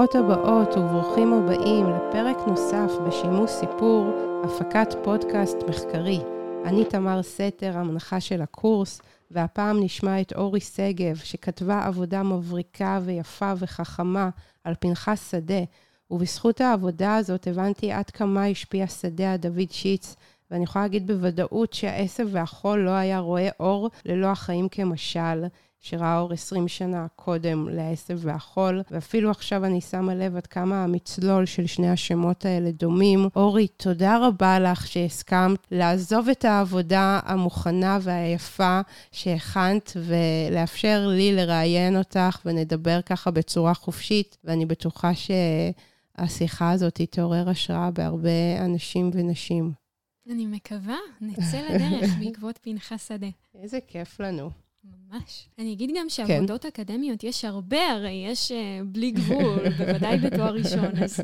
ברוכות הבאות וברוכים הבאים לפרק נוסף בשימוש סיפור, הפקת פודקאסט מחקרי. אני תמר סתר, המנחה של הקורס, והפעם נשמע את אורי שגב, שכתבה עבודה מבריקה ויפה וחכמה על פנחס שדה, ובזכות העבודה הזאת הבנתי עד כמה השפיע שדה על דוד שיץ, ואני יכולה להגיד בוודאות שהעשב והחול לא היה רואה אור ללא החיים כמשל. שראה אור 20 שנה קודם לעשב והחול, ואפילו עכשיו אני שמה לב עד כמה המצלול של שני השמות האלה דומים. אורי, תודה רבה לך שהסכמת לעזוב את העבודה המוכנה והיפה שהכנת, ולאפשר לי לראיין אותך ונדבר ככה בצורה חופשית, ואני בטוחה שהשיחה הזאת תעורר השראה בהרבה אנשים ונשים. אני מקווה, נצא לדרך בעקבות פנחס שדה. איזה כיף לנו. ממש. אני אגיד גם שעבודות כן. אקדמיות יש הרבה, הרי יש uh, בלי גבול, בוודאי בתואר ראשון, אז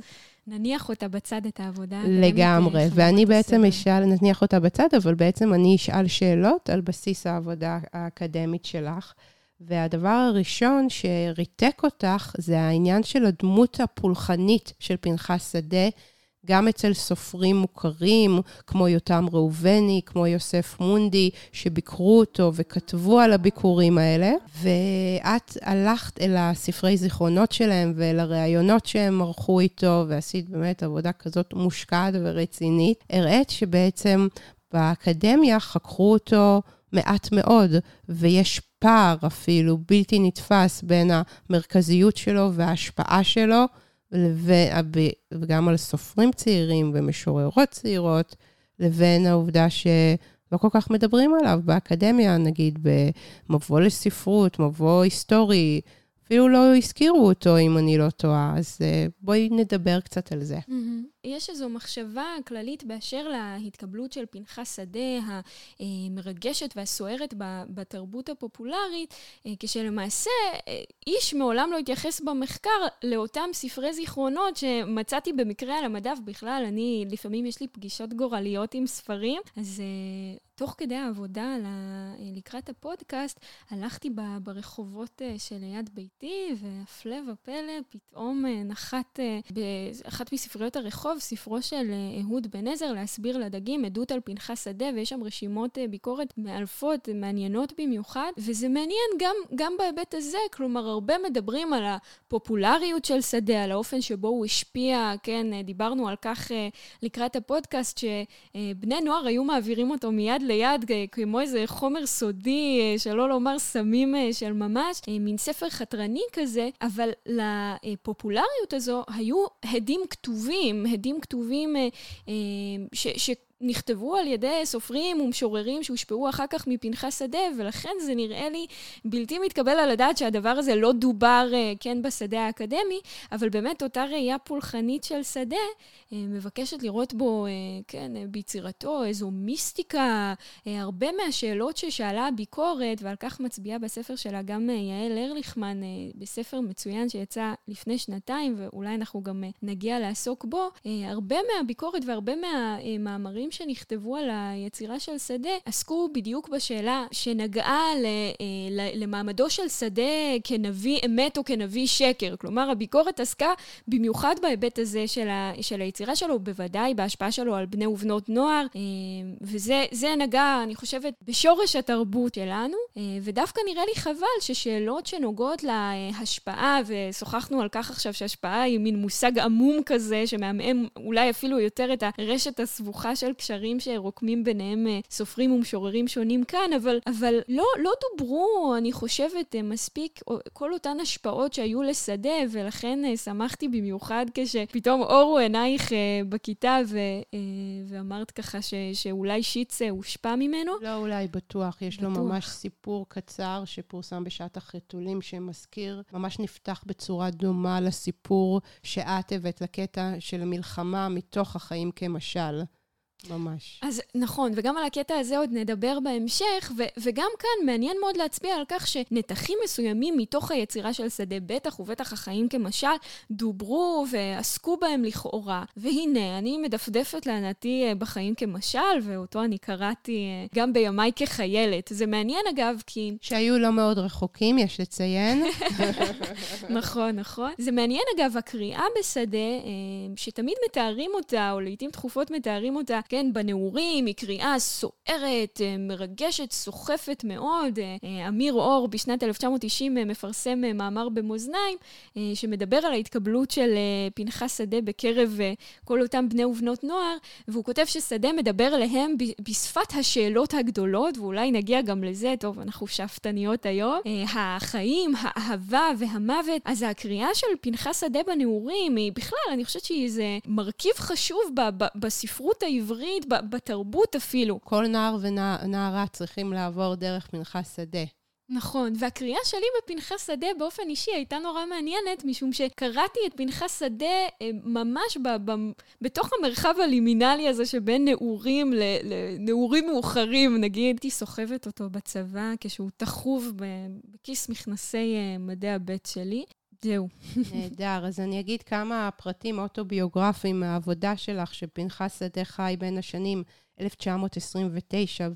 נניח אותה בצד, את העבודה לגמרי, ואני בעצם אשאל, נניח אותה בצד, אבל בעצם אני אשאל שאלות על בסיס העבודה האקדמית שלך. והדבר הראשון שריתק אותך זה העניין של הדמות הפולחנית של פנחס שדה, גם אצל סופרים מוכרים, כמו יותם ראובני, כמו יוסף מונדי, שביקרו אותו וכתבו על הביקורים האלה, ואת הלכת אל הספרי זיכרונות שלהם ואל הראיונות שהם ערכו איתו, ועשית באמת עבודה כזאת מושקעת ורצינית. הראית שבעצם באקדמיה חקרו אותו מעט מאוד, ויש פער אפילו בלתי נתפס בין המרכזיות שלו וההשפעה שלו. וגם על סופרים צעירים ומשוררות צעירות, לבין העובדה שלא כל כך מדברים עליו באקדמיה, נגיד במבוא לספרות, מבוא היסטורי, אפילו לא הזכירו אותו, אם אני לא טועה, אז אה, בואי נדבר קצת על זה. Mm-hmm. יש איזו מחשבה כללית באשר להתקבלות של פנחס שדה המרגשת והסוערת בתרבות הפופולרית, אה, כשלמעשה אה, איש מעולם לא התייחס במחקר לאותם ספרי זיכרונות שמצאתי במקרה על המדף. בכלל, אני, לפעמים יש לי פגישות גורליות עם ספרים, אז תוך כדי העבודה לקראת הפודקאסט, הלכתי ברחובות שליד ביתי, והפלא ופלא, פתאום נחת באחת מספריות הרחוב ספרו של אהוד בן עזר, להסביר לדגים, עדות על פנחס שדה, ויש שם רשימות ביקורת מאלפות, מעניינות במיוחד, וזה מעניין גם, גם בהיבט הזה, כלומר, הרבה מדברים על הפופולריות של שדה, על האופן שבו הוא השפיע, כן, דיברנו על כך לקראת הפודקאסט, שבני נוער היו מעבירים אותו מיד ליד, כמו איזה חומר סודי, שלא לומר סמים של ממש, מין ספר חתרני כזה, אבל לפופולריות הזו היו הדים כתובים, הדים כתובים אה, ש... ש נכתבו על ידי סופרים ומשוררים שהושפעו אחר כך מפנחס שדה, ולכן זה נראה לי בלתי מתקבל על הדעת שהדבר הזה לא דובר, אה, כן, בשדה האקדמי, אבל באמת אותה ראייה פולחנית של שדה אה, מבקשת לראות בו, אה, כן, ביצירתו איזו מיסטיקה, הרבה מהשאלות ששאלה הביקורת, ועל כך מצביעה בספר שלה גם יעל ארליכמן, בספר מצוין שיצא לפני שנתיים, ואולי אנחנו גם נגיע לעסוק בו, הרבה מהביקורת והרבה מהמאמרים שנכתבו על היצירה של שדה עסקו בדיוק בשאלה שנגעה אה, למעמדו של שדה כנביא אמת או כנביא שקר. כלומר, הביקורת עסקה במיוחד בהיבט הזה של, ה, של היצירה שלו, בוודאי בהשפעה שלו על בני ובנות נוער, אה, וזה נגע, אני חושבת, בשורש התרבות שלנו, אה, ודווקא נראה לי חבל ששאלות שנוגעות להשפעה, ושוחחנו על כך עכשיו שהשפעה היא מין מושג עמום כזה, שמעמעם אולי אפילו יותר את הרשת הסבוכה של הקשרים שרוקמים ביניהם אה, סופרים ומשוררים שונים כאן, אבל, אבל לא, לא דוברו, אני חושבת, אה, מספיק כל אותן השפעות שהיו לשדה, ולכן שמחתי במיוחד כשפתאום אורו עינייך בכיתה ו, ואמרת ככה ש, שאולי שיץ הושפע ממנו. לא, אולי בטוח. יש בטוח. לו ממש סיפור קצר שפורסם בשעת החיתולים, שמזכיר, ממש נפתח בצורה דומה לסיפור שאת הבאת לקטע של המלחמה מתוך החיים כמשל. ממש. אז נכון, וגם על הקטע הזה עוד נדבר בהמשך, ו- וגם כאן מעניין מאוד להצביע על כך שנתחים מסוימים מתוך היצירה של שדה, בטח ובטח החיים כמשל, דוברו ועסקו בהם לכאורה. והנה, אני מדפדפת לענתי אה, בחיים כמשל, ואותו אני קראתי אה, גם בימיי כחיילת. זה מעניין אגב, כי... שהיו לא מאוד רחוקים, יש לציין. נכון, נכון. זה מעניין אגב, הקריאה בשדה, אה, שתמיד מתארים אותה, או לעיתים תכופות מתארים אותה, כן, בנעורים, היא קריאה סוערת, אה, מרגשת, סוחפת מאוד. אה, אה, אמיר אור בשנת 1990 מפרסם מאמר במאזניים, שמדבר על ההתקבלות של פנחס שדה בקרב כל אותם בני ובנות נוער, והוא כותב ששדה מדבר אליהם בשפת השאלות הגדולות, ואולי נגיע גם לזה, טוב, אנחנו שאפתניות היום. החיים, האהבה והמוות. אז הקריאה של פנחס שדה בנעורים היא בכלל, אני חושבת שהיא איזה מרכיב חשוב בספרות העברית. העברית, בתרבות אפילו. כל נער ונערה צריכים לעבור דרך פנחס שדה. נכון, והקריאה שלי בפנחס שדה באופן אישי הייתה נורא מעניינת, משום שקראתי את פנחס שדה אה, ממש ב- ב- בתוך המרחב הלימינלי הזה שבין נעורים לנעורים מאוחרים, נגיד. הייתי סוחבת אותו בצבא כשהוא תחוב בכיס מכנסי אה, מדעי הבית שלי. זהו. נהדר. אז אני אגיד כמה פרטים אוטוביוגרפיים מהעבודה שלך, שפנחס שדה חי בין השנים 1929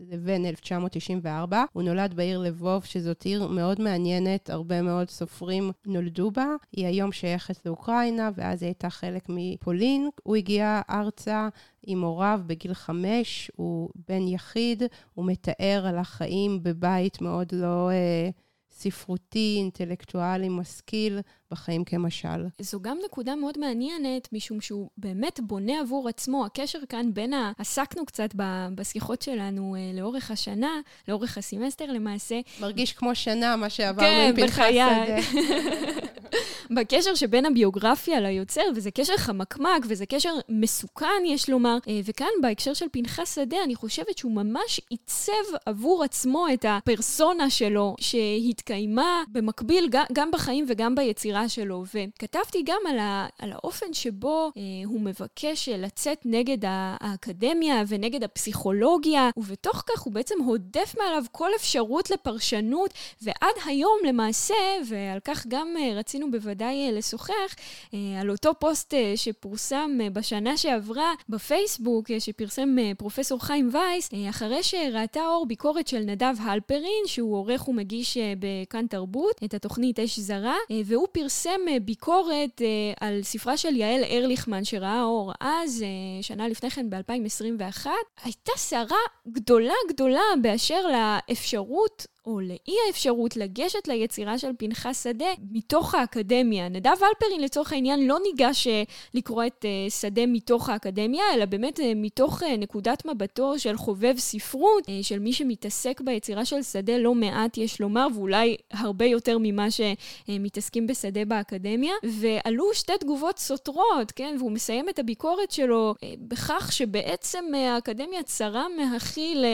לבין 1994. הוא נולד בעיר לבוב, שזאת עיר מאוד מעניינת, הרבה מאוד סופרים נולדו בה. היא היום שייכת לאוקראינה, ואז היא הייתה חלק מפולין. הוא הגיע ארצה עם הוריו בגיל חמש, הוא בן יחיד, הוא מתאר על החיים בבית מאוד לא... אה, ספרותי, אינטלקטואלי, משכיל, בחיים כמשל. זו גם נקודה מאוד מעניינת, משום שהוא באמת בונה עבור עצמו. הקשר כאן בין ה... עסקנו קצת בשיחות שלנו אה, לאורך השנה, לאורך הסמסטר למעשה. מרגיש כמו שנה, מה שעברנו כן, עם פנחס שדה. בקשר שבין הביוגרפיה ליוצר, וזה קשר חמקמק, וזה קשר מסוכן, יש לומר. אה, וכאן, בהקשר של פנחס שדה, אני חושבת שהוא ממש עיצב עבור עצמו את הפרסונה שלו, שהתקיימה במקביל גם בחיים וגם ביצירה שלו. וכתבתי גם על, ה, על האופן שבו אה, הוא מבקש לצאת נגד האקדמיה ונגד הפסיכולוגיה, ובתוך כך הוא בעצם הודף מעליו כל אפשרות לפרשנות, ועד היום למעשה, ועל כך גם אה, רצינו בוודאי... בוודאי אה, לשוחח אה, על אותו פוסט אה, שפורסם בשנה שעברה בפייסבוק, שפרסם פרופסור חיים וייס, אחרי שראתה אור ביקורת של נדב הלפרין, שהוא עורך ומגיש בכאן תרבות, את התוכנית אש זרה, והוא פרסם ביקורת על ספרה של יעל ארליכמן, שראה אור אז, שנה לפני כן ב-2021. הייתה סערה גדולה גדולה באשר לאפשרות או לאי האפשרות לגשת ליצירה של פנחס שדה מתוך האקדמיה. נדב אלפרין לצורך העניין לא ניגש אה, לקרוא את אה, שדה מתוך האקדמיה, אלא באמת אה, מתוך נקודת מבטו של חובב ספרות, של מי שמתעסק ביצירה של שדה לא מעט, יש לומר, ואולי הרבה יותר ממה שמתעסקים בשדה באקדמיה. ועלו שתי תגובות סותרות, כן? והוא מסיים את הביקורת שלו בכך שבעצם האקדמיה צרה מהכיל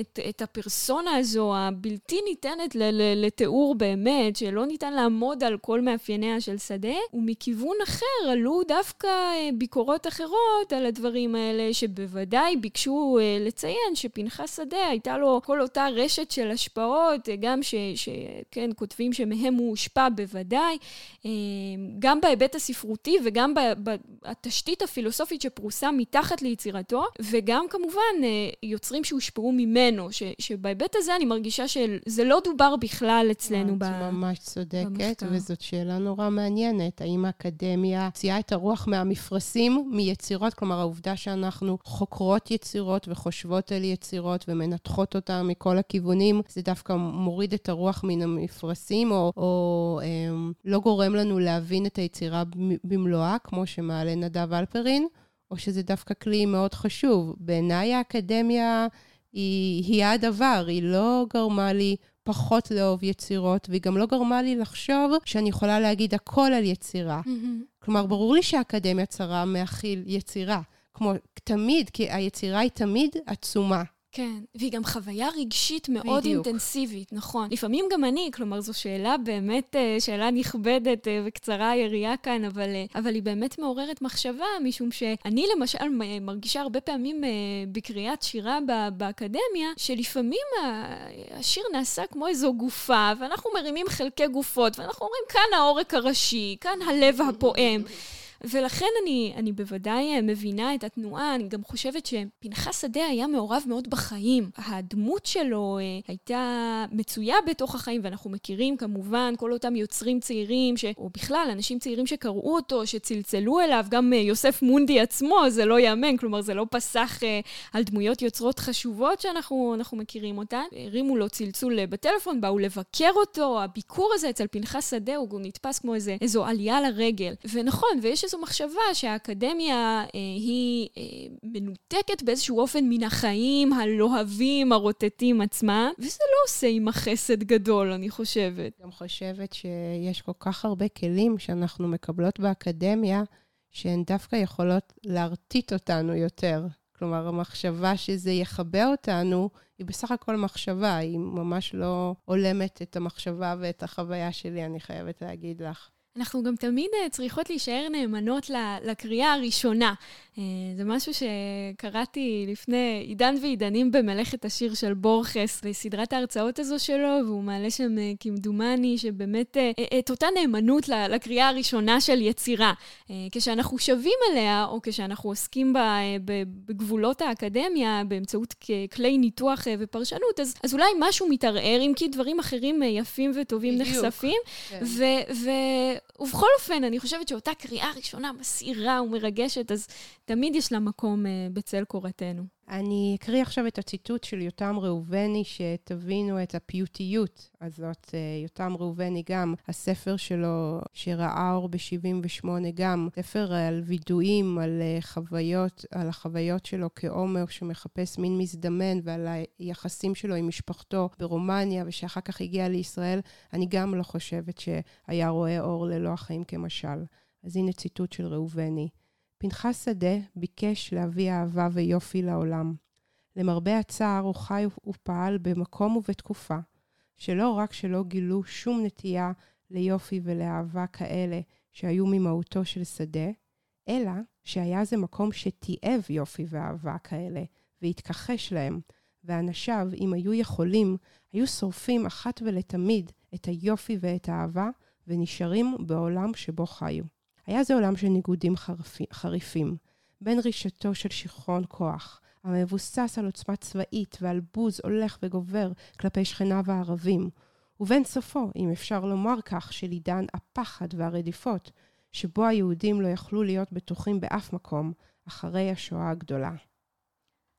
את, את הפרסונה הזו, הבלתי ניתנת לתיאור באמת, שלא ניתן לעמוד על כל מאפייניה של שדה, ומכיוון אחר עלו דווקא אה, ביקורות אחרות על הדברים האלה, שבוודאי ביקשו אה, לציין שפנחס שדה הייתה לו כל אותה רשת של השפעות, אה, גם שכן, כותבים שמהם הוא הושפע בוודאי, גם בהיבט הספרותי וגם בתשתית הפילוסופית שפרוסה מתחת ליצירתו, וגם כמובן יוצרים שהושפעו ממנו, שבהיבט הזה אני מרגישה מרגישה שזה לא דובר בכלל אצלנו את ממש צודקת, וזאת שאלה נורא מעניינת. האם האקדמיה הוציאה את הרוח מהמפרשים, מיצירות? כלומר, העובדה שאנחנו חוקרות יצירות וחושבות על יצירות ומנתחות אותן מכל הכיוונים, זה דווקא מוריד את הרוח מן המפרשים, או, או אה, לא גורם לנו להבין את היצירה במלואה, כמו שמעלה נדב אלפרין? או שזה דווקא כלי מאוד חשוב. בעיניי האקדמיה היא, היא הדבר, היא לא גרמה לי פחות לאהוב יצירות, והיא גם לא גרמה לי לחשוב שאני יכולה להגיד הכל על יצירה. Mm-hmm. כלומר, ברור לי שהאקדמיה צרה מהכיל יצירה. כמו תמיד, כי היצירה היא תמיד עצומה. כן, והיא גם חוויה רגשית מאוד בדיוק. אינטנסיבית, נכון. לפעמים גם אני, כלומר, זו שאלה באמת, אה, שאלה נכבדת אה, וקצרה היריעה כאן, אבל, אה, אבל היא באמת מעוררת מחשבה, משום שאני למשל מרגישה הרבה פעמים בקריאת שירה באקדמיה, שלפעמים השיר נעשה כמו איזו גופה, ואנחנו מרימים חלקי גופות, ואנחנו אומרים, כאן העורק הראשי, כאן הלב הפועם. ולכן אני, אני בוודאי מבינה את התנועה, אני גם חושבת שפנחס שדה היה מעורב מאוד בחיים. הדמות שלו אה, הייתה מצויה בתוך החיים, ואנחנו מכירים כמובן כל אותם יוצרים צעירים, ש... או בכלל, אנשים צעירים שקראו אותו, שצלצלו אליו, גם אה, יוסף מונדי עצמו, זה לא ייאמן, כלומר זה לא פסח אה, על דמויות יוצרות חשובות שאנחנו מכירים אותן. הרימו לו צלצול בטלפון, באו לבקר אותו, הביקור הזה אצל פנחס שדה הוא נתפס כמו איזה, איזו עלייה לרגל. ונכון, ויש איזו מחשבה שהאקדמיה אה, היא אה, מנותקת באיזשהו אופן מן החיים הלוהבים, הרוטטים עצמם, וזה לא עושה עימה חסד גדול, אני חושבת. גם חושבת שיש כל כך הרבה כלים שאנחנו מקבלות באקדמיה, שהן דווקא יכולות להרטיט אותנו יותר. כלומר, המחשבה שזה יכבה אותנו, היא בסך הכל מחשבה, היא ממש לא הולמת את המחשבה ואת החוויה שלי, אני חייבת להגיד לך. אנחנו גם תמיד אה, צריכות להישאר נאמנות לקריאה הראשונה. אה, זה משהו שקראתי לפני עידן ועידנים במלאכת השיר של בורכס, בסדרת ההרצאות הזו שלו, והוא מעלה שם אה, כמדומני שבאמת את אותה נאמנות לקריאה הראשונה של יצירה. כשאנחנו שבים עליה, או כשאנחנו עוסקים בה בגבולות האקדמיה, באמצעות כלי ניתוח ופרשנות, אז, אז אולי משהו מתערער, אם כי דברים אחרים יפים וטובים בדיוק. נחשפים. כן. ו- ו- ובכל אופן, אני חושבת שאותה קריאה ראשונה מסעירה ומרגשת, אז תמיד יש לה מקום uh, בצל קורתנו. אני אקריא עכשיו את הציטוט של יותם ראובני, שתבינו את הפיוטיות הזאת. אה, יותם ראובני גם, הספר שלו שראה אור ב-78 גם, ספר על וידויים, על אה, חוויות, על החוויות שלו כעומר שמחפש מין מזדמן ועל היחסים שלו עם משפחתו ברומניה ושאחר כך הגיע לישראל, אני גם לא חושבת שהיה רואה אור ללא החיים כמשל. אז הנה ציטוט של ראובני. פנחס שדה ביקש להביא אהבה ויופי לעולם. למרבה הצער, הוא חי ופעל במקום ובתקופה, שלא רק שלא גילו שום נטייה ליופי ולאהבה כאלה שהיו ממהותו של שדה, אלא שהיה זה מקום שתיעב יופי ואהבה כאלה, והתכחש להם, ואנשיו, אם היו יכולים, היו שורפים אחת ולתמיד את היופי ואת האהבה, ונשארים בעולם שבו חיו. היה זה עולם של ניגודים חריפים, בין רישתו של שיכרון כוח, המבוסס על עוצמה צבאית ועל בוז הולך וגובר כלפי שכניו הערבים, ובין סופו, אם אפשר לומר כך, של עידן הפחד והרדיפות, שבו היהודים לא יכלו להיות בטוחים באף מקום אחרי השואה הגדולה.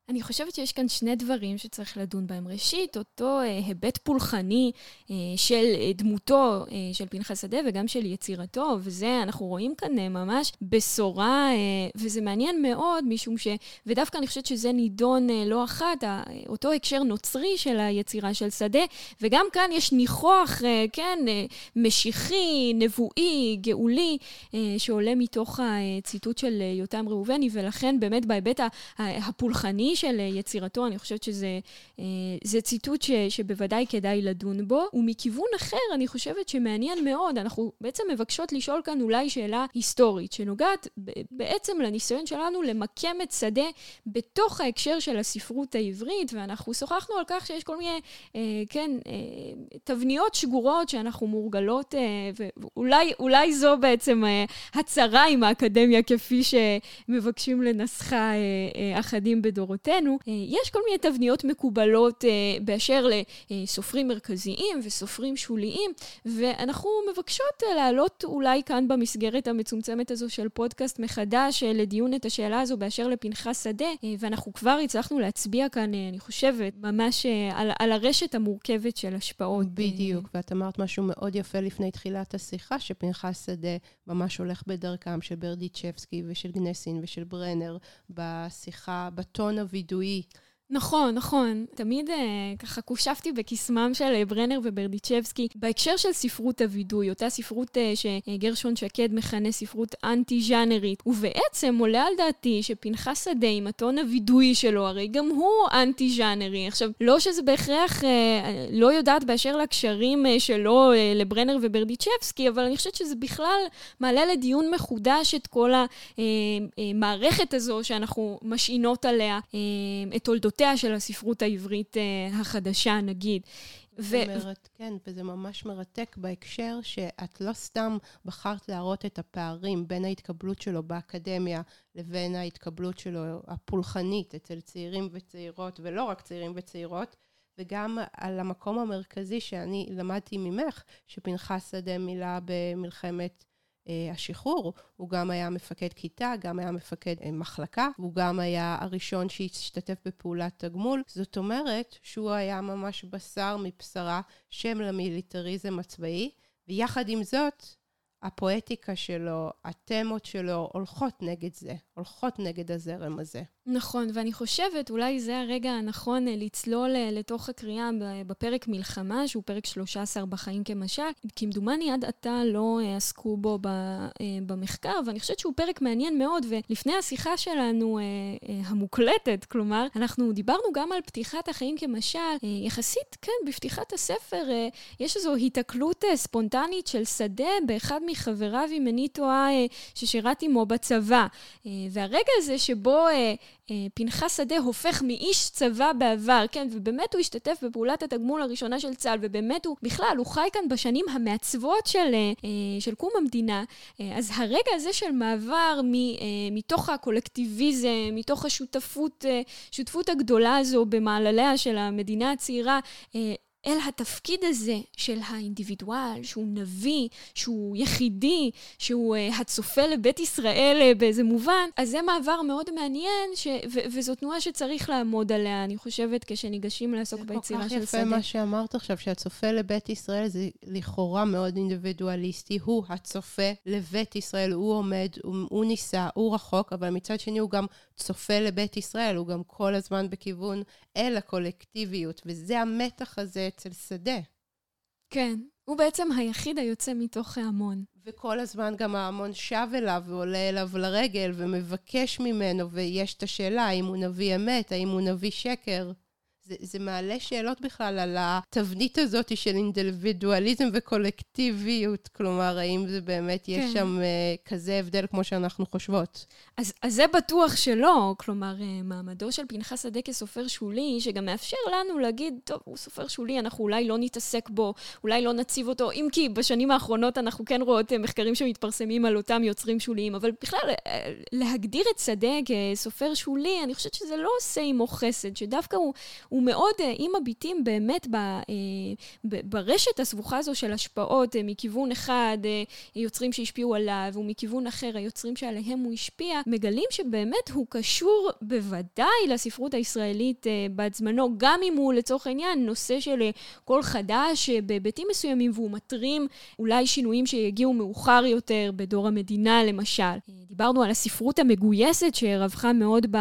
אני חושבת שיש כאן שני דברים שצריך לדון בהם. ראשית, אותו אה, היבט פולחני אה, של אה, דמותו אה, של פנחס שדה וגם של יצירתו, וזה, אנחנו רואים כאן אה, ממש בשורה, אה, וזה מעניין מאוד, משום ש... ודווקא אני חושבת שזה נידון אה, לא אחת, אה, אותו הקשר נוצרי של היצירה של שדה, וגם כאן יש ניחוח, אה, כן, אה, משיחי, נבואי, גאולי, אה, שעולה מתוך הציטוט של אה, יותם ראובני, ולכן באמת בהיבט הפולחני, של יצירתו, אני חושבת שזה אה, ציטוט ש, שבוודאי כדאי לדון בו. ומכיוון אחר, אני חושבת שמעניין מאוד, אנחנו בעצם מבקשות לשאול כאן אולי שאלה היסטורית, שנוגעת בעצם לניסיון שלנו למקם את שדה בתוך ההקשר של הספרות העברית, ואנחנו שוחחנו על כך שיש כל מיני, אה, כן, אה, תבניות שגורות שאנחנו מורגלות, אה, ואולי זו בעצם אה, הצהרה עם האקדמיה כפי שמבקשים לנסחה אה, אה, אחדים בדורותינו. מבחינתנו, יש כל מיני תבניות מקובלות באשר לסופרים מרכזיים וסופרים שוליים, ואנחנו מבקשות להעלות אולי כאן במסגרת המצומצמת הזו של פודקאסט מחדש לדיון את השאלה הזו באשר לפנחס שדה, ואנחנו כבר הצלחנו להצביע כאן, אני חושבת, ממש על, על הרשת המורכבת של השפעות. בדיוק, ואת אמרת משהו מאוד יפה לפני תחילת השיחה, שפנחס שדה ממש הולך בדרכם של ברדיצ'בסקי ושל גנסין ושל ברנר בשיחה, בטון substituir נכון, נכון. תמיד אה, ככה קושפתי בקסמם של אה, ברנר וברדיצ'בסקי בהקשר של ספרות הווידוי, אותה ספרות אה, שגרשון שקד מכנה ספרות אנטי-ז'אנרית. ובעצם עולה על דעתי שפנחס שדה עם הטון הווידוי שלו, הרי גם הוא אנטי-ז'אנרי. עכשיו, לא שזה בהכרח, אה, לא יודעת באשר לקשרים אה, שלו אה, לברנר וברדיצ'בסקי, אבל אני חושבת שזה בכלל מעלה לדיון מחודש את כל המערכת אה, אה, הזו שאנחנו משעינות עליה, אה, את תולדות. תולדותיה של הספרות העברית uh, החדשה, נגיד. ו... אומרת, כן, וזה ממש מרתק בהקשר שאת לא סתם בחרת להראות את הפערים בין ההתקבלות שלו באקדמיה לבין ההתקבלות שלו הפולחנית אצל צעירים וצעירות, ולא רק צעירים וצעירות, וגם על המקום המרכזי שאני למדתי ממך, שפנחס שדה מילא במלחמת אה, השחרור. הוא גם היה מפקד כיתה, גם היה מפקד אה, מחלקה, הוא גם היה הראשון שהשתתף בפעולת תגמול. זאת אומרת שהוא היה ממש בשר מבשרה, שם למיליטריזם הצבאי, ויחד עם זאת, הפואטיקה שלו, התמות שלו, הולכות נגד זה, הולכות נגד הזרם הזה. נכון, ואני חושבת, אולי זה הרגע הנכון אה, לצלול אה, לתוך הקריאה בפרק מלחמה, שהוא פרק 13 בחיים כמשל, כמדומני עד עתה לא אה, עסקו בו במחקר, ואני חושבת שהוא פרק מעניין מאוד, ולפני השיחה שלנו המוקלטת, כלומר, אנחנו דיברנו גם על פתיחת החיים כמשל, יחסית, כן, בפתיחת הספר יש איזו היתקלות ספונטנית של שדה באחד מחבריו, אם איני טועה, ששירת עמו בצבא. והרגע הזה שבו אה, פנחס שדה הופך מאיש צבא בעבר, כן, ובאמת הוא השתתף בפעולת התגמול הראשונה של צה"ל, ובאמת הוא, בכלל, הוא חי כאן בשנים המעצבות של, אה, של קום המדינה. אה, אז הרגע הזה של מעבר מ, מתוך הקולקטיביזם, מתוך השותפות, שותפות הגדולה הזו במעלליה של המדינה הצעירה, אל התפקיד הזה של האינדיבידואל, שהוא נביא, שהוא יחידי, שהוא uh, הצופה לבית ישראל uh, באיזה מובן, אז זה מעבר מאוד מעניין, ש... ו- וזו תנועה שצריך לעמוד עליה, אני חושבת, כשניגשים לעסוק ביצירה של שדה. זה כל כך יפה מה שאמרת עכשיו, שהצופה לבית ישראל זה לכאורה מאוד אינדיבידואליסטי. הוא הצופה לבית ישראל, הוא עומד, הוא, הוא ניסה, הוא רחוק, אבל מצד שני הוא גם צופה לבית ישראל, הוא גם כל הזמן בכיוון אל הקולקטיביות, וזה המתח הזה אצל שדה. כן, הוא בעצם היחיד היוצא מתוך ההמון. וכל הזמן גם ההמון שב אליו ועולה אליו לרגל ומבקש ממנו, ויש את השאלה האם הוא נביא אמת, האם הוא נביא שקר. זה, זה מעלה שאלות בכלל על התבנית הזאת של אינדיבידואליזם וקולקטיביות. כלומר, האם זה באמת, כן. יש שם uh, כזה הבדל כמו שאנחנו חושבות? אז, אז זה בטוח שלא. כלומר, uh, מעמדו של פנחס שדה כסופר שולי, שגם מאפשר לנו להגיד, טוב, הוא סופר שולי, אנחנו אולי לא נתעסק בו, אולי לא נציב אותו, אם כי בשנים האחרונות אנחנו כן רואות uh, מחקרים שמתפרסמים על אותם יוצרים שוליים, אבל בכלל, להגדיר את שדה כסופר שולי, אני חושבת שזה לא עושה עמו חסד, שדווקא הוא... הוא מאוד, אה, אם מביטים באמת ב, אה, ברשת הסבוכה הזו של השפעות, אה, מכיוון אחד יוצרים שהשפיעו עליו, ומכיוון אחר היוצרים שעליהם הוא השפיע, מגלים שבאמת הוא קשור בוודאי לספרות הישראלית בת זמנו, גם אם הוא לצורך העניין נושא של קול חדש בהיבטים מסוימים, והוא מטרים אולי שינויים שיגיעו מאוחר יותר בדור המדינה למשל. דיברנו על הספרות המגויסת שרווחה מאוד ב,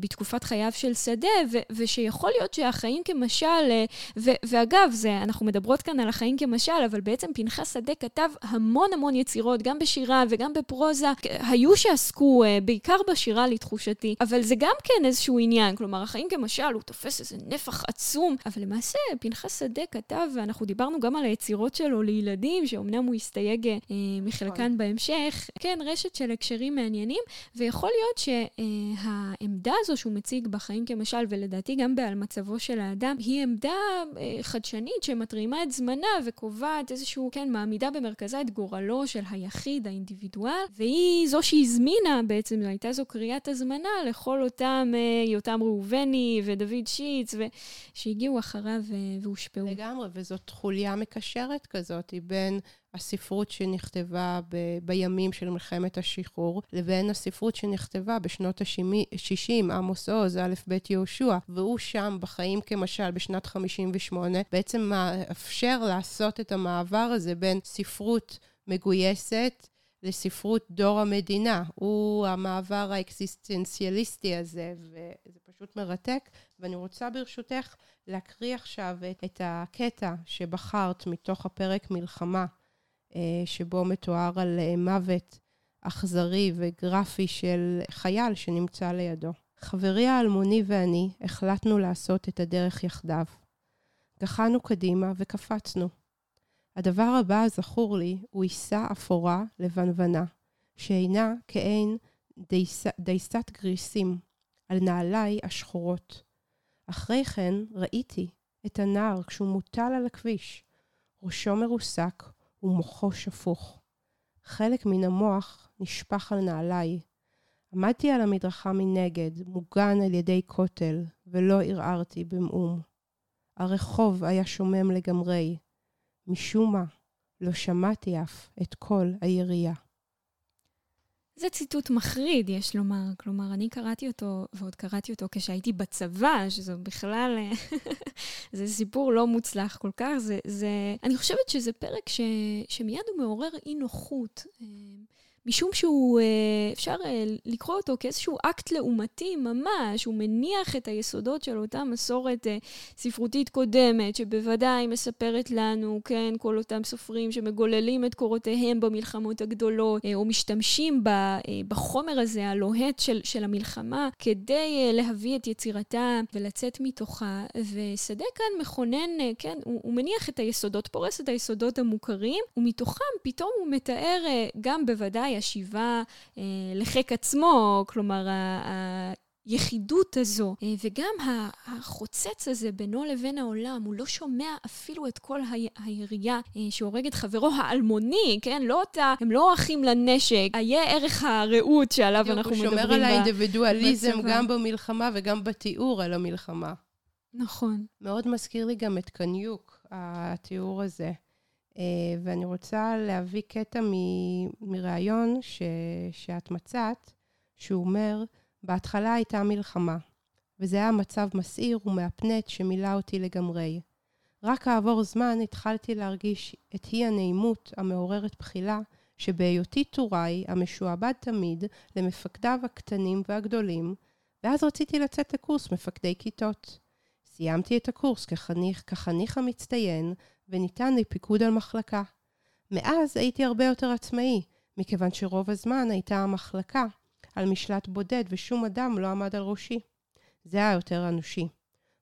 בתקופת חייו של שדה, ושיכול יכול להיות שהחיים כמשל, אה, ו- ואגב, זה, אנחנו מדברות כאן על החיים כמשל, אבל בעצם פנחס שדה כתב המון המון יצירות, גם בשירה וגם בפרוזה, היו שעסקו אה, בעיקר בשירה לתחושתי, אבל זה גם כן איזשהו עניין, כלומר, החיים כמשל, הוא תופס איזה נפח עצום, אבל למעשה פנחס שדה כתב, ואנחנו דיברנו גם על היצירות שלו לילדים, שאומנם הוא הסתייג אה, מחלקן נכון. בהמשך, כן, רשת של הקשרים מעניינים, ויכול להיות שהעמדה הזו שהוא מציג בחיים כמשל, ולדעתי גם בעל על מצבו של האדם, היא עמדה אה, חדשנית שמתרימה את זמנה וקובעת איזשהו, כן, מעמידה במרכזה את גורלו של היחיד, האינדיבידואל, והיא זו שהזמינה בעצם, הייתה זו קריאת הזמנה לכל אותם אה, יותם ראובני ודוד שיץ, שהגיעו אחריו והושפעו. לגמרי, וזאת חוליה מקשרת כזאת בין הספרות שנכתבה ב- בימים של מלחמת השחרור, לבין הספרות שנכתבה בשנות ה-60, עמוס עוז, א' ב' יהושע, והוא שם בחיים כמשל בשנת 58, בעצם מאפשר לעשות את המעבר הזה בין ספרות מגויסת לספרות דור המדינה. הוא המעבר האקסיסטנציאליסטי הזה, וזה פשוט מרתק. ואני רוצה ברשותך להקריא עכשיו את, את הקטע שבחרת מתוך הפרק מלחמה. אה, שבו מתואר על אה, מוות אכזרי וגרפי של חייל שנמצא לידו. חברי האלמוני ואני החלטנו לעשות את הדרך יחדיו. גחנו קדימה וקפצנו. הדבר הבא הזכור לי הוא עיסה אפורה לבנוונה, שאינה כעין דייס, דייסת גריסים על נעליי השחורות. אחרי כן ראיתי את הנער כשהוא מוטל על הכביש, ראשו מרוסק ומוחו שפוך. חלק מן המוח נשפך על נעליי. עמדתי על המדרכה מנגד, מוגן על ידי כותל, ולא ערערתי במאום. הרחוב היה שומם לגמרי. משום מה, לא שמעתי אף את קול הירייה. זה ציטוט מחריד, יש לומר. כלומר, אני קראתי אותו, ועוד קראתי אותו כשהייתי בצבא, שזה בכלל... זה סיפור לא מוצלח כל כך. זה, זה... אני חושבת שזה פרק ש, שמיד הוא מעורר אי נוחות. משום שהוא, אה, אפשר אה, לקרוא אותו כאיזשהו אקט לעומתי ממש, הוא מניח את היסודות של אותה מסורת אה, ספרותית קודמת, שבוודאי מספרת לנו, כן, כל אותם סופרים שמגוללים את קורותיהם במלחמות הגדולות, או משתמשים בחומר הזה, הלוהט של, של המלחמה, כדי להביא את יצירתם ולצאת מתוכה. ושדה כאן מכונן, כן, הוא, הוא מניח את היסודות, פורס את היסודות המוכרים, ומתוכם פתאום הוא מתאר גם בוודאי השיבה אה, לחיק עצמו, כלומר, היחידות הזו, אה, וגם החוצץ הזה בינו לבין העולם, הוא לא שומע אפילו את כל הירייה אה, שהורג את חברו האלמוני, כן? לא אותה, הם לא אחים לנשק, היה ערך הרעות שעליו אנחנו מדברים. הוא שומר על האינדיבידואליזם גם במלחמה וגם בתיאור על המלחמה. נכון. מאוד מזכיר לי גם את קניוק, התיאור הזה. אה, ואני רוצה להביא קטע מראיון ש... שאת מצאת, שהוא אומר, בהתחלה הייתה מלחמה, וזה היה מצב מסעיר ומהפנט שמילא אותי לגמרי. רק כעבור זמן התחלתי להרגיש את אי הנעימות המעוררת בחילה שבהיותי טוראי המשועבד תמיד למפקדיו הקטנים והגדולים, ואז רציתי לצאת לקורס מפקדי כיתות. סיימתי את הקורס כחניך, כחניך המצטיין, וניתן לי פיקוד על מחלקה. מאז הייתי הרבה יותר עצמאי, מכיוון שרוב הזמן הייתה המחלקה על משלט בודד ושום אדם לא עמד על ראשי. זה היה יותר אנושי.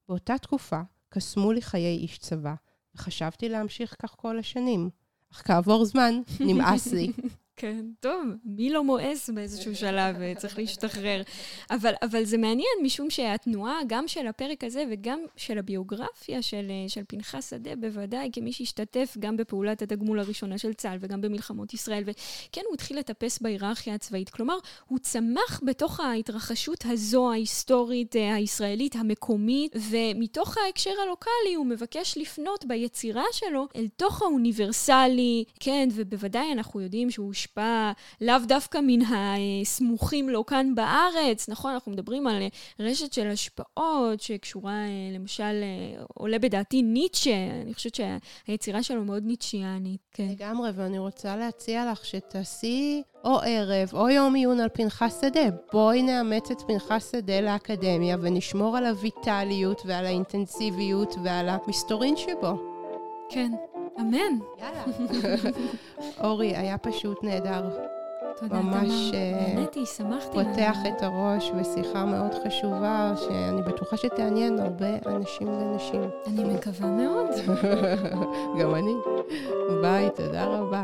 באותה תקופה קסמו לי חיי איש צבא, וחשבתי להמשיך כך כל השנים. אך כעבור זמן נמאס לי. כן, טוב, מי לא מואס באיזשהו שלב, צריך להשתחרר. אבל, אבל זה מעניין, משום שהתנועה, גם של הפרק הזה וגם של הביוגרפיה של, של פנחס שדה, בוודאי, כמי שהשתתף גם בפעולת התגמול הראשונה של צה"ל וגם במלחמות ישראל, וכן, הוא התחיל לטפס בהיררכיה הצבאית. כלומר, הוא צמח בתוך ההתרחשות הזו, ההיסטורית, אה, הישראלית, המקומית, ומתוך ההקשר הלוקאלי הוא מבקש לפנות ביצירה שלו אל תוך האוניברסלי, כן, ובוודאי אנחנו יודעים שהוא מושפע לאו דווקא מן הסמוכים לו כאן בארץ, נכון? אנחנו מדברים על רשת של השפעות שקשורה, אה, למשל, אה, עולה בדעתי ניטשה, אני חושבת שהיצירה שלו מאוד ניטשיאנית. כן. לגמרי, ואני רוצה להציע לך שתעשי או ערב או יום עיון על פנחס שדה. בואי נאמץ את פנחס שדה לאקדמיה ונשמור על הויטליות ועל האינטנסיביות ועל המסתורין שבו. כן. אמן. יאללה. אורי, היה פשוט נהדר. תודה, ממש אה, נהניתי, שמחתי. פותח את הראש ושיחה מאוד חשובה, שאני בטוחה שתעניין הרבה אנשים ונשים. אני מקווה מאוד. גם אני. ביי, תודה רבה.